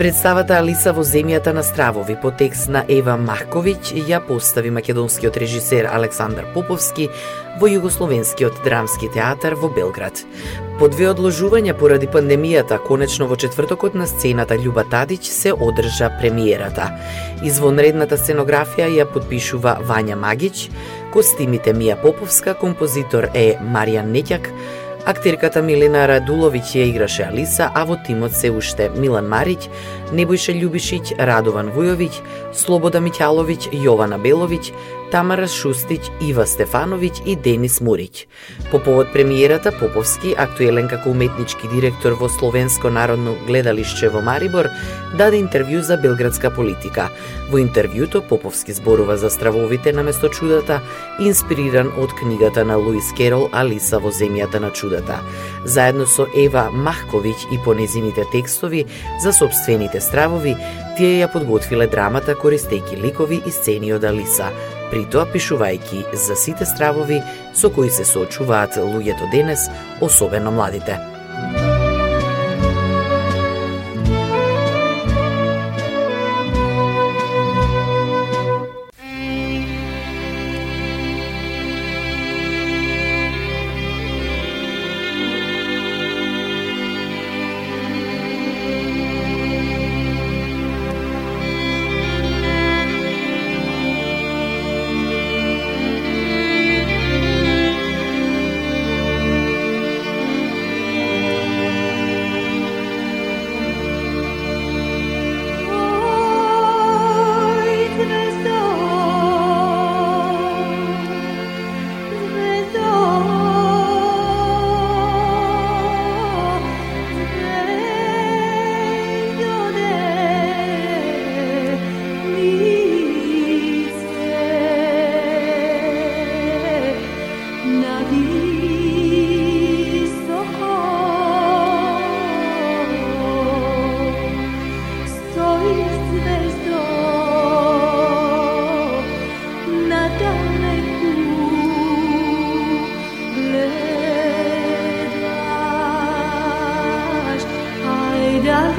Представата Алиса во земјата на стравови по текст на Ева Марковиќ ја постави македонскиот режисер Александар Поповски во Југословенскиот драмски театар во Белград. По две одложувања поради пандемијата, конечно во четвртокот на сцената Љуба Тадиќ се одржа премиерата. Извонредната сценографија ја подпишува Вања Магиќ, костимите Мија Поповска, композитор е Маријан Неќак, Актерката Милена Радуловиќ ја играше Алиса, а во тимот се уште Милан Мариќ, Небојше Љубишиќ, Радован Вујовиќ, Слобода Миќаловиќ, Јована Беловиќ, Тамара Шустиć, Ива Стефановиќ и Денис Мурич. По повод премиерата, Поповски, актуелен како уметнички директор во Словенско народно гледалиште во Марибор, даде интервју за белградска политика. Во интервјуто Поповски зборува за стравовите на место чудата, инспириран од книгата на Луис Керол Алиса во земјата на чудата. Заедно со Ева Махковиќ и понезините текстови за собствените стравови, тие ја подготвиле драмата користејќи ликови и сцени од Алиса, при тоа пишувајќи за сите стравови со кои се соочуваат луѓето денес, особено младите.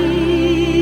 ti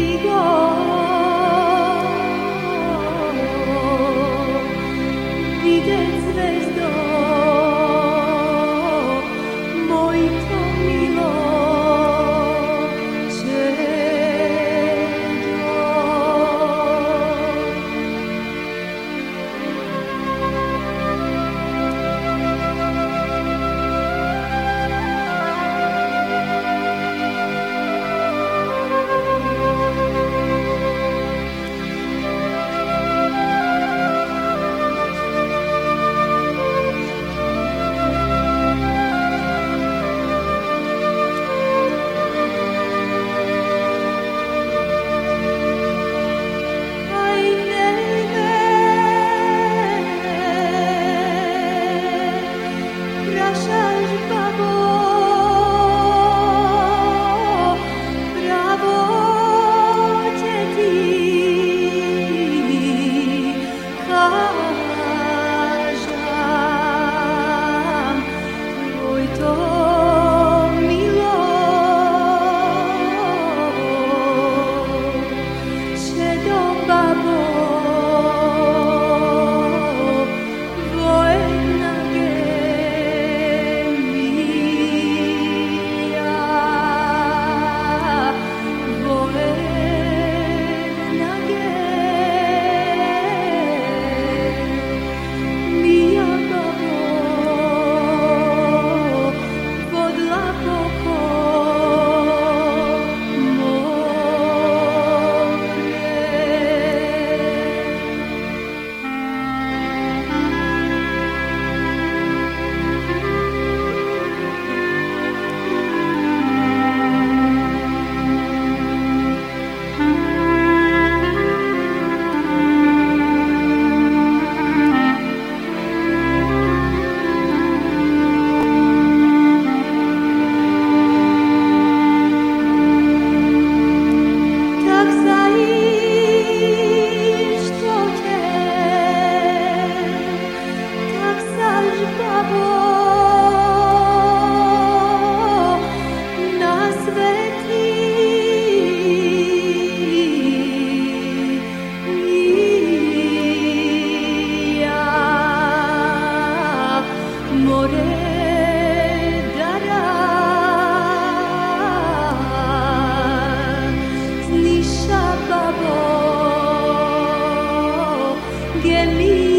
甜蜜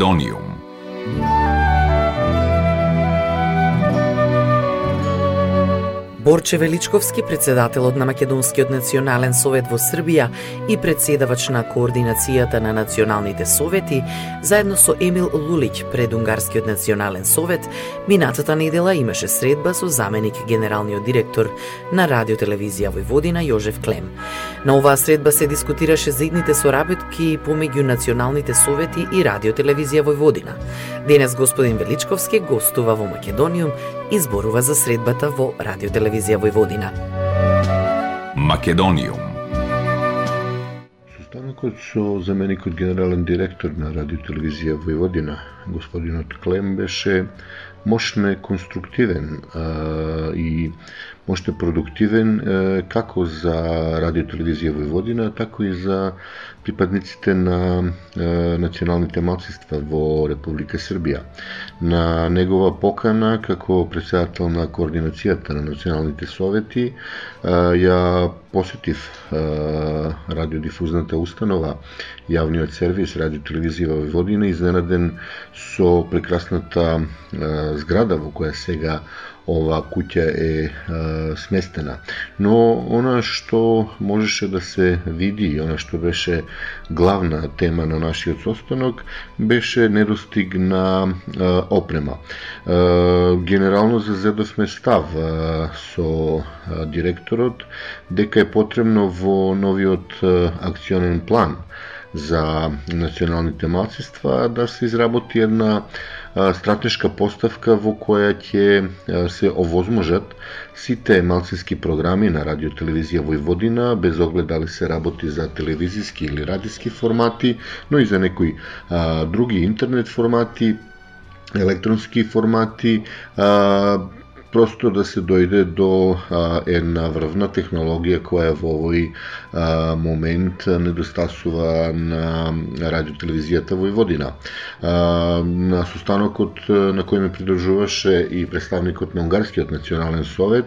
Македониум. Борче Величковски, председателот на Македонскиот национален совет во Србија и председавач на координацијата на националните совети, заедно со Емил Лулиќ пред Унгарскиот национален совет, минатата недела имаше средба со заменик генералниот директор на Радиотелевизија Војводина Јожев Клем. На оваа средба се дискутираше заидните соработки помеѓу националните совети и Радиотелевизија Војводина. Денес господин Величковски гостува во Македониум и зборува за средбата во Радио Телевизија Војводина. Македониум. Состанокот со заменикот генерален директор на Радио Телевизија Војводина, господинот Клем, беше мощне конструктивен а, и моште продуктивен како за Радио Телевизија Војводина, така и за припадниците на националните малцинства во Република Србија. На негова покана како председател на координацијата на националните совети ја посетив радиодифузната установа јавниот сервис Радио Телевизија во Војводина изненаден со прекрасната зграда во која сега ова куќа е а, сместена. Но она што можеше да се види, она што беше главна тема на нашиот состанок, беше недостиг на а, опрема. А, генерално зазедовме став а, со директорот дека е потребно во новиот акционен план за националните малцинства да се изработи една стратешка поставка во која ќе се овозможат сите малцински програми на радио телевизија Војводина, без оглед дали се работи за телевизиски или радиски формати, но и за некои а, други интернет формати, електронски формати, а, просто да се дојде до а, една врвна технологија која во овој а, момент недостасува на радиотелевизијата Војводина. А, на состанокот на кој ме придржуваше и представникот на Унгарскиот национален совет,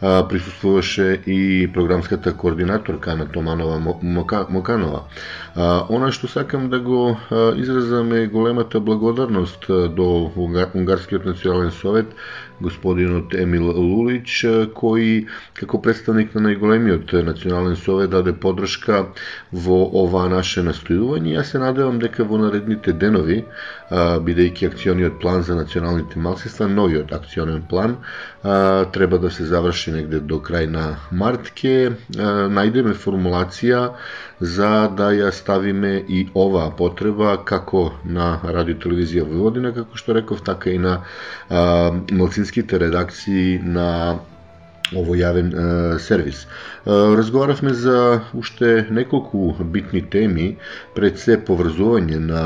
а, присуствуваше и програмската координаторка на Томанова Моканова. А, она што сакам да го изразам е големата благодарност до Унгарскиот национален совет господинот Емил Лулич, кој како представник на најголемиот национален совет даде подршка во ова наше настојување. Јас се надевам дека во наредните денови, бидејќи акциониот план за националните малцинства, новиот акционен план, треба да се заврши негде до крај на март, ке најдеме формулација за да ја ставиме и оваа потреба како на радио телевизија Војводина, како што реков, така и на малцинските редакции на овој јавен е, сервис. Разговаравме за уште неколку битни теми, пред се поврзување на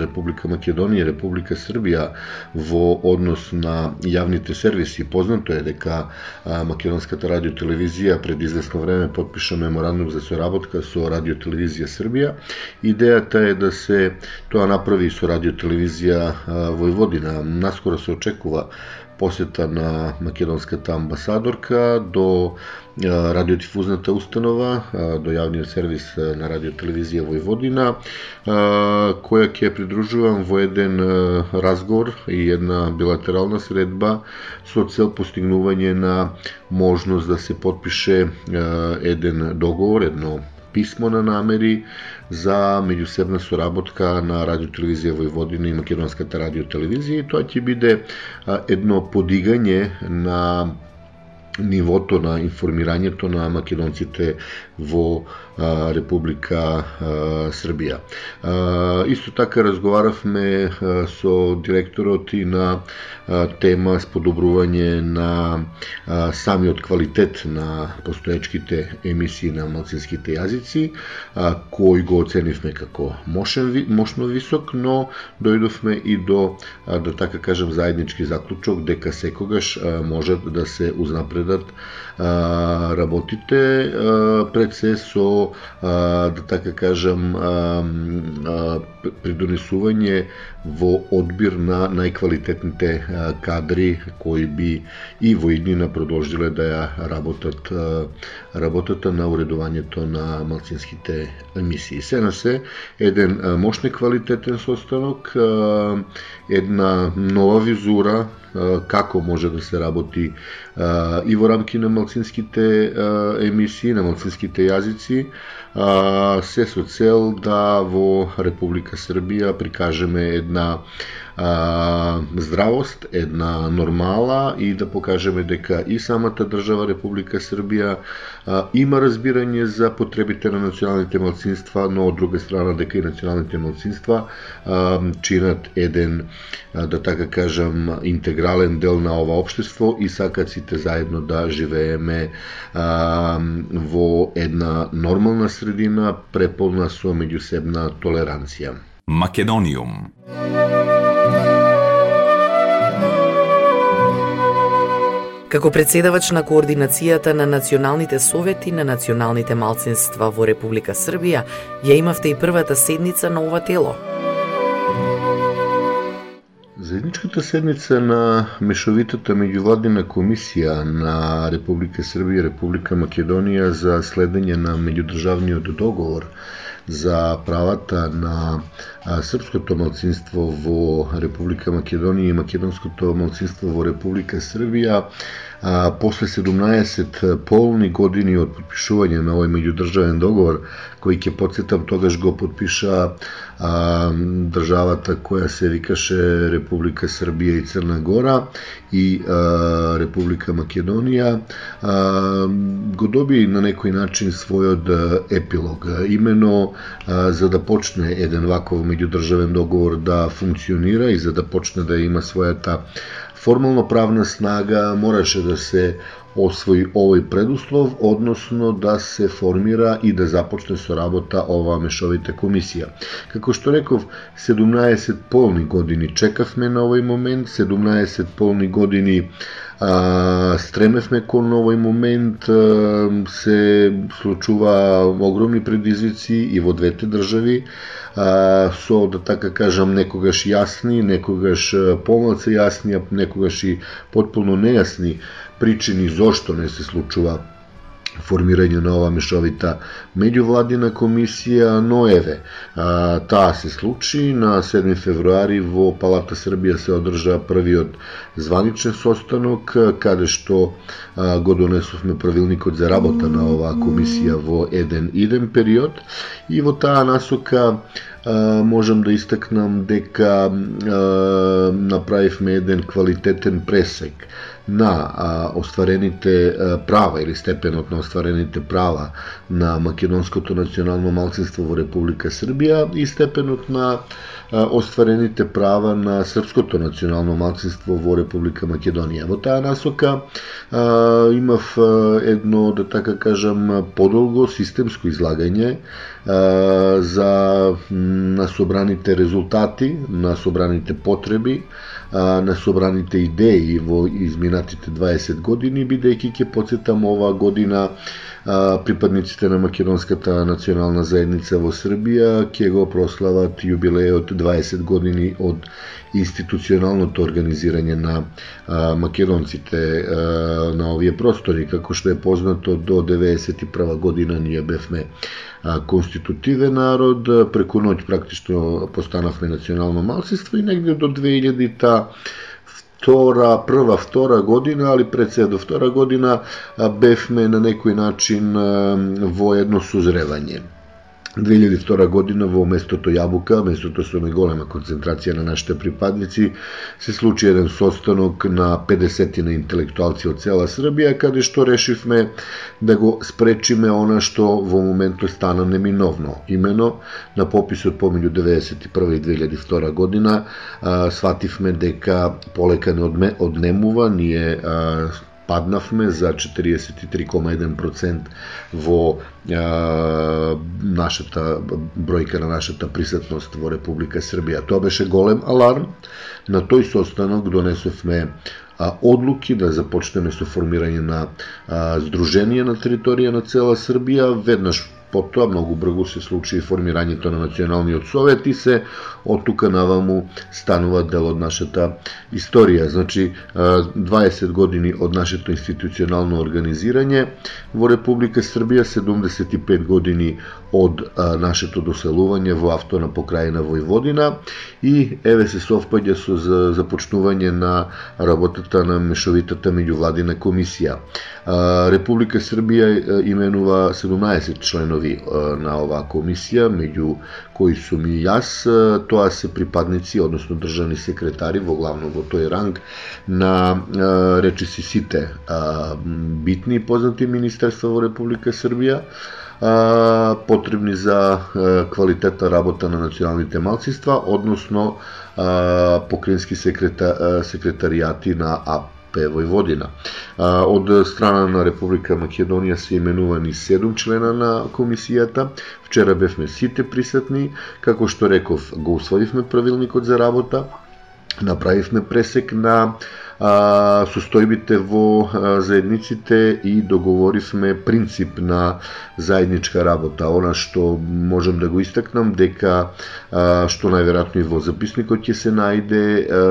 Република Македонија и Република Србија во однос на јавните сервиси. Познато е дека Македонската радиотелевизија пред известно време подпиша меморандум за соработка со Радиотелевизија Србија. Идејата е да се тоа направи со Радиотелевизија Војводина. Наскоро се очекува посета на македонската амбасадорка до радиодифузната установа, до јавниот сервис на радиотелевизија Војводина, која ќе придружувам во еден разговор и една билатерална средба со цел постигнување на можност да се подпише еден договор, едно писмо на намери за меѓусебна соработка на радиотелевизија Војводина и Македонската радиотелевизија и тоа ќе биде едно подигање на нивото на информирањето на македонците во Република Србија. Исто така разговаравме со директорот и на тема сподобрување на самиот квалитет на постоечките емисии на малцинските јазици, кој го оценивме како мошен, мошно висок, но дојдовме и до, да така кажем, заеднички заклучок дека секогаш можат да се узнапредат работите пред се со да така кажам придонесување во одбир на најквалитетните кадри кои би и во иднина продолжиле да ја работат работата на уредувањето на малцинските емисии. Се на се, еден мощни квалитетен состанок, една нова визура како може да се работи? И во рамки на малцинските емисии, на малцинските јазици, се со цел да во Република Србија прикажеме една а, здравост, една нормала и да покажеме дека и самата држава Република Србија а, има разбирање за потребите на националните малцинства, но од друга страна дека и националните малцинства а, чинат еден, а, да така кажам, интегрален дел на ова општество и сакат сите заедно да живееме а, во една нормална средина, преполна со меѓусебна толеранција. Македониум Како председавач на координацијата на националните совети на националните малцинства во Република Србија, ја имавте и првата седница на ова тело. Заедничката седница на Мешовитата меѓувладина комисија на Република Србија и Република Македонија за следење на меѓудржавниот договор за правата на српското малцинство во Република Македонија и македонското малцинство во Република Србија а, после 17 полни години од подпишување на овој меѓудржавен договор, кој ќе подсетам тогаш го подпиша а, државата која се викаше Република Србија и Црна Гора и а, Република Македонија, а, го доби на некој начин својот епилог. Имено а, за да почне еден ваков меѓудржавен договор да функционира и за да почне да има својата формално правна снага мораше да се освои овој предуслов, односно да се формира и да започне со работа оваа мешовита комисија. Како што реков, 17 полни години чекавме на овој момент, 17 полни години а, стремевме кон овој момент, а, се случува огромни предизвици и во двете држави, а, со, да така кажам, некогаш јасни, некогаш помалце јасни, а некогаш и потполно нејасни причини зошто не се случува формирање на ова мешовита меѓувладина комисија, но еве, а, таа се случи на 7 февруари во Палата Србија се одржа првиот званичен состанок каде што а, го донесовме правилникот за работа на оваа комисија во еден иден период. И во таа насока можам да истакнам дека направивме еден квалитетен пресек на а, остварените а, права или степенот на остварените права на македонското национално малцинство во Република Србија и степенот на а, остварените права на српското национално малцинство во Република Македонија. Во таа насока имав едно, да така кажам, подолго системско излагање за на собраните резултати, на собраните потреби, на собраните идеи во изминатите 20 години, бидејќи ќе подсетам оваа година припадниците на македонската национална заедница во Србија ќе го прослават јубилејот 20 години од институционалното организирање на а, македонците а, на овие простори, како што е познато до 91 година ние бевме а, конститутивен народ, преку ноќ практично постанавме национално малцинство и негде до 2000-та втора, прва, втора година, али пред се до втора година бевме на некој начин во едно сузревање. 2002 година во местото Јабука, местото со најголема концентрација на нашите припадници, се случи еден состанок на 50 на интелектуалци од цела Србија, каде што решивме да го спречиме она што во моментот стана неминовно. Имено, на пописот помеѓу 1991 и 2002 година, а, свативме дека полека не однемува, ние а, паднавме за 43,1% во е, нашата бројка на нашата присутност во Република Србија. Тоа беше голем аларм. На тој состанок донесовме одлуки да започнеме со формирање на а, здружение на територија на цела Србија, веднаш потоа многу брзо се случи и формирањето на Националниот совет и се од тука наваму станува дел од нашата историја. Значи, 20 години од нашето институционално организирање во Република Србија, 75 години од нашето доселување во автона покрајна Војводина и еве се совпаѓа со започнување на работата на мешовитата меѓувладина комисија. Република Србија именува 17 членови на оваа комисија, меѓу кои сум и јас, тоа се припадници, односно државни секретари во главно во тој ранг на речиси сите битни и познати министерства во Република Србија, потребни за квалитетна работа на националните малцинства, односно покрински секрета, секретаријати на АП. Пе Војводина. Од страна на Република Македонија се именувани седум члена на комисијата. Вчера бевме сите присетни, како што реков, го усвоивме правилникот за работа, направивме пресек на а, состојбите во а, заедниците и договоривме принцип на заедничка работа. Она што можам да го истакнам дека а, што најверојатно и во записникот ќе се најде а,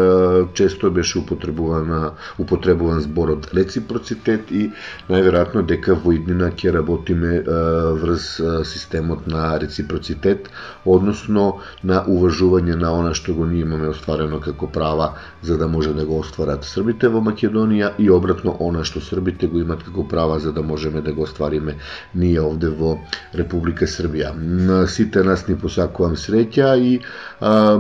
често беше употребувана употребуван зборот реципроцитет и најверојатно дека во иднина ќе работиме а, врз а, системот на реципроцитет, односно на уважување на она што го ние имаме остварено како права за да може да го остварат србите во Македонија и обратно она што србите го имат како права за да можеме да го оствариме ние овде во Република Србија. На сите нас ни посакувам среќа и а,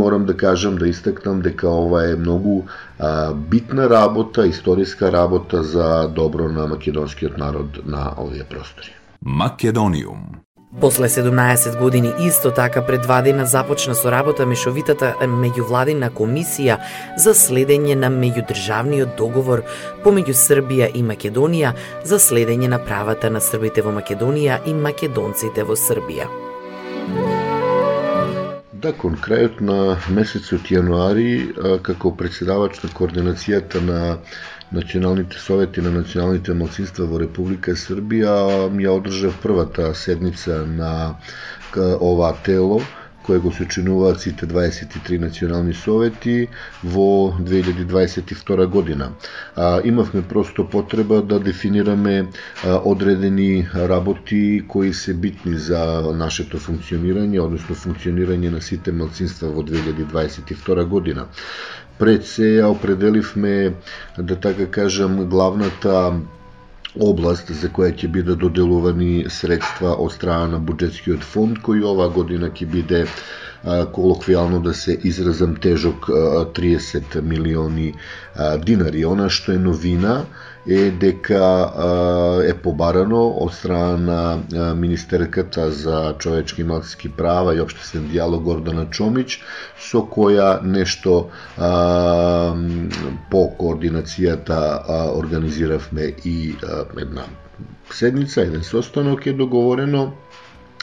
морам да кажам да истакнам дека ова е многу а, битна работа, историска работа за добро на македонскиот народ на овие простори. Македониум После 17 години исто така пред два дена започна со работа мешовитата меѓувладина комисија за следење на меѓудржавниот договор помеѓу Србија и Македонија за следење на правата на србите во Македонија и македонците во Србија. Да, кон крајот на месецот јануари, како председавач на координацијата на националните совети на националните малцинства во Република Србија ја одржа првата седница на ова тело кое го сочинуваат сите 23 национални совети во 2022 година. А, имавме просто потреба да дефинираме а, одредени работи кои се битни за нашето функционирање, односно функционирање на сите малцинства во 2022 година. Пред се ја определивме, да така кажам, главната област за која ќе бидат доделувани средства од страна на буџетскиот фонд, кој ова година ќе биде колоквијално да се изразам тежок 30 милиони динари. Она што е новина е дека е побарано од страна на Министерката за човечки и малцински права и општествен диалог Гордана Чомич, со која нешто по координацијата организиравме и една седница, еден состанок е договорено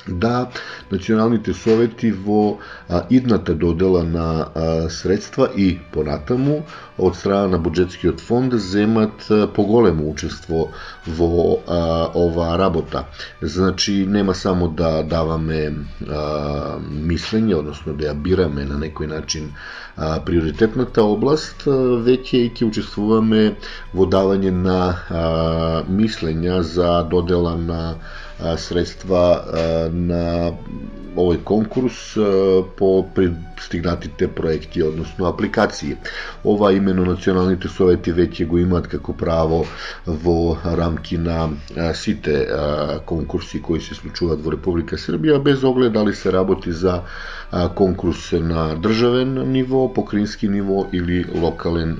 да националните совети во а, идната додела на а, средства и понатаму од страна на буџетскиот фонд земат поголемо учество во а, оваа работа. Значи нема само да даваме а, мислење, односно да ја бираме на некој начин а, приоритетната област, веќе и ќе учествуваме во давање на а, мислења за додела на средства на овој конкурс по пристигнатите проекти, односно апликации. Ова имено националните совети веќе го имаат како право во рамки на сите конкурси кои се случуваат во Република Србија, без оглед дали се работи за конкурс на државен ниво, покрински ниво или локален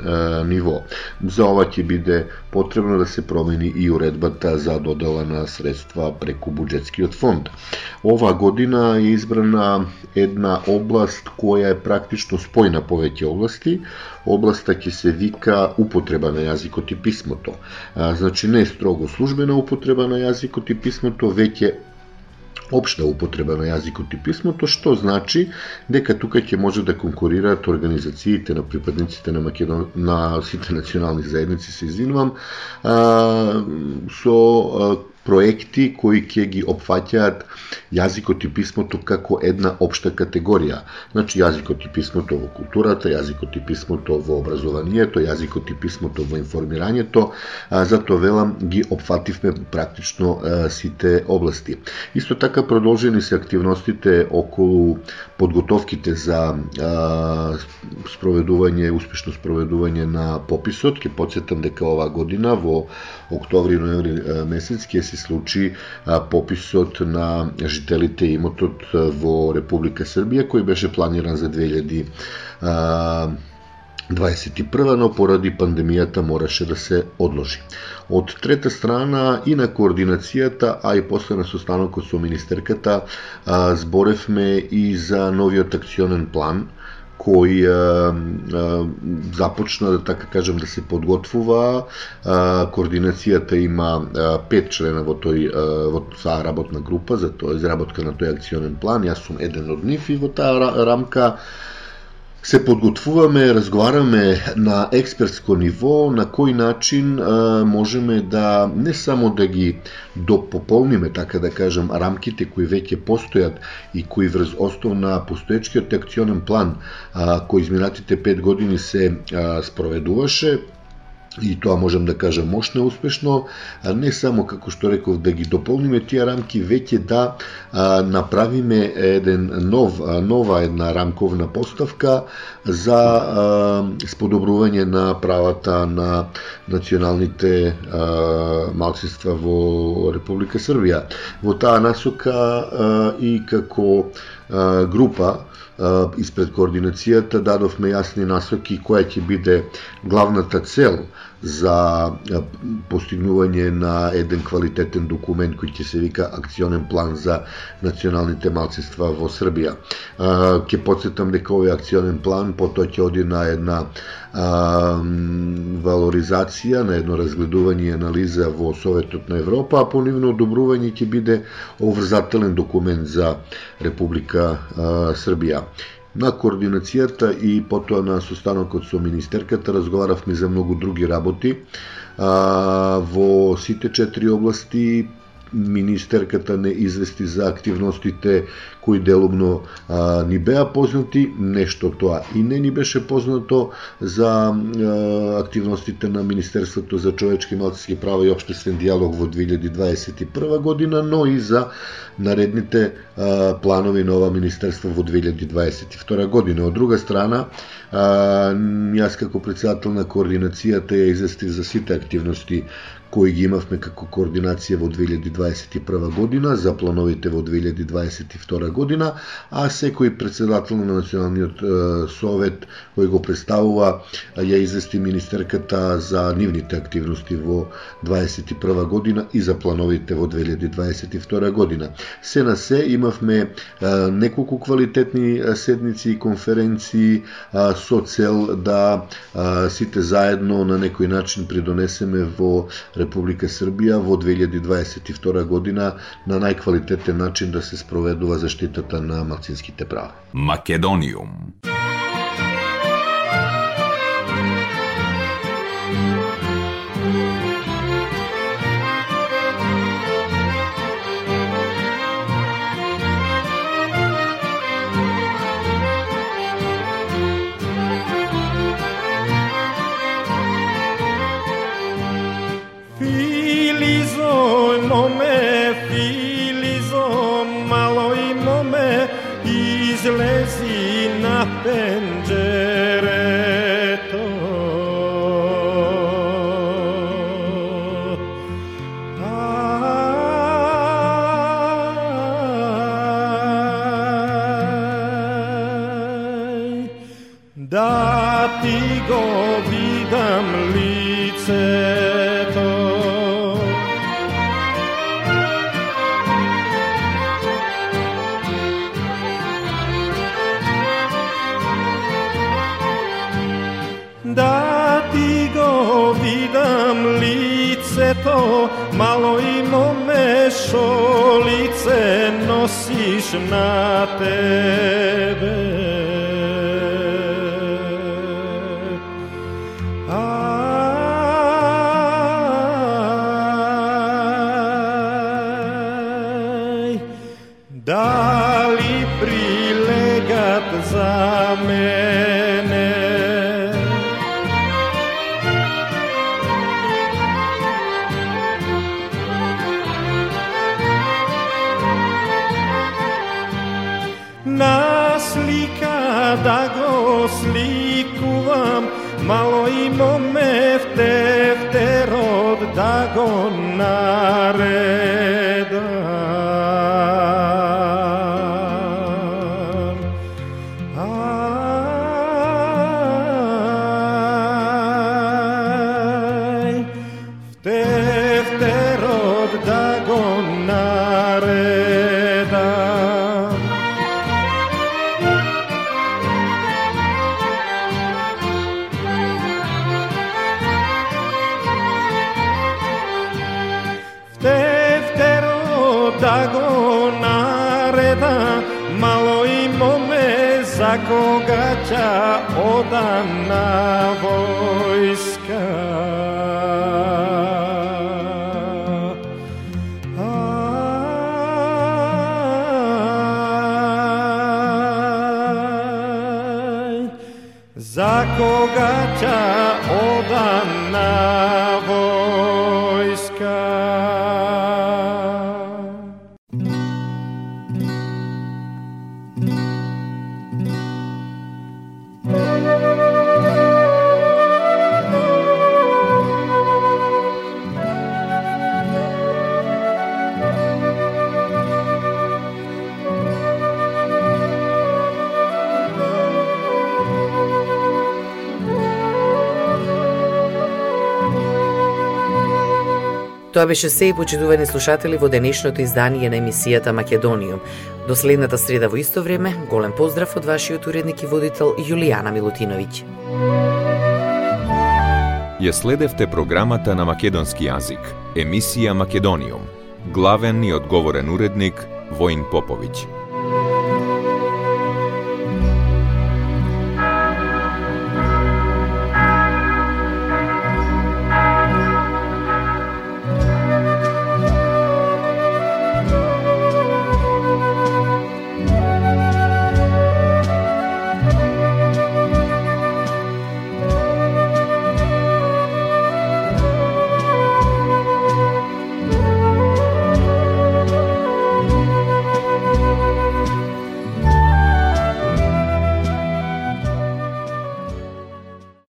ниво. За ова ќе биде потребно да се промени и уредбата за додела на средства преку буџетскиот фонд. Ова година е избрана една област која е практично спојна повеќе области. Областа ќе се вика употреба на јазикот и писмото. Значи не е строго службена употреба на јазикот и писмото, веќе општа употреба на јазикот и писмото, што значи дека тука ќе може да конкурираат организациите на припадниците на Македон... на сите национални заедници, се извинувам, а, со а, проекти кои ќе ги опфаќаат јазикот и писмото како една општа категорија. Значи јазикот и писмото во културата, јазикот и писмото во образованието, јазикот и писмото во информирањето, затоа велам ги опфативме практично сите области. Исто така продолжени се активностите околу подготовките за спроведување, успешно спроведување на пописот. Ке подсетам дека оваа година во октомври ноември месец ќе се случи пописот на жителите имотот во Република Србија кој беше планиран за 2000 21 но поради пандемијата мораше да се одложи. Од трета страна и на координацијата, а и после на состанокот со министерката, зборевме и за новиот акционен план, кој а, а, започна да така кажем да се подготвува. А, координацијата има а, пет члена во тој а, во таа работна група за тоа изработка на тој акционен план. Јас сум еден од нив и во таа рамка се подготвуваме, разговараме на експертско ниво на кој начин а, можеме да не само да ги допополниме, така да кажем, рамките кои веќе постојат и кои врз основ на постоечкиот акционен план а, кој изминатите пет години се а, спроведуваше, и тоа можем да кажем мощно успешно, а не само како што реков да ги дополниме тие рамки, веќе да а, направиме еден нов нова една рамковна поставка за а, сподобрување на правата на националните а, малцинства во Република Србија. Во таа насока а, и како а, група испред координацијата дадовме јасни насоки која ќе биде главната цел за постигнување на еден квалитетен документ кој ќе се вика акционен план за националните малцинства во Србија. Ќе подсетам дека овој акционен план потоа ќе оди на една а, валоризација, на едно разгледување и анализа во Советот на Европа, а понивно одобрување ќе биде обврзателен документ за Република а, Србија. На координацијата и потоа на состанокот со министерката разговаравме за многу други работи. А, во сите четири области министерката не извести за активностите кои делумно а, ни беа познати, нешто тоа и не ни беше познато за а, активностите на Министерството за човечки и малцински права и обштествен диалог во 2021 година, но и за наредните а, планови на ова Министерство во 2022 година. Од друга страна, а, јас како председател на координацијата ја известив за сите активности кои ги имавме како координација во 2021 година, за плановите во 2022 година, а секој председател на Националниот совет кој го представува ја извести министерката за нивните активности во 2021 година и за плановите во 2022 година. Се на се имавме неколку квалитетни седници и конференции со цел да сите заедно на некој начин придонесеме во Република Србија во 2022 година на најквалитетен начин да се спроведува заштитата на малцинските права. Македониум been na tebe. Aj, da li prilegat za mene имаме втевтерот да gleda, malo imome za koga ća odana vojska. za koga ťa odám nám. Тоа беше се и почитувани слушатели во денешното издание на емисијата Македониум. До следната среда во исто време, голем поздрав од вашиот уредник и водител Јулијана Милутиновиќ. Ја следевте програмата на македонски јазик, емисија Македониум. Главен и одговорен уредник Воин Поповиќ.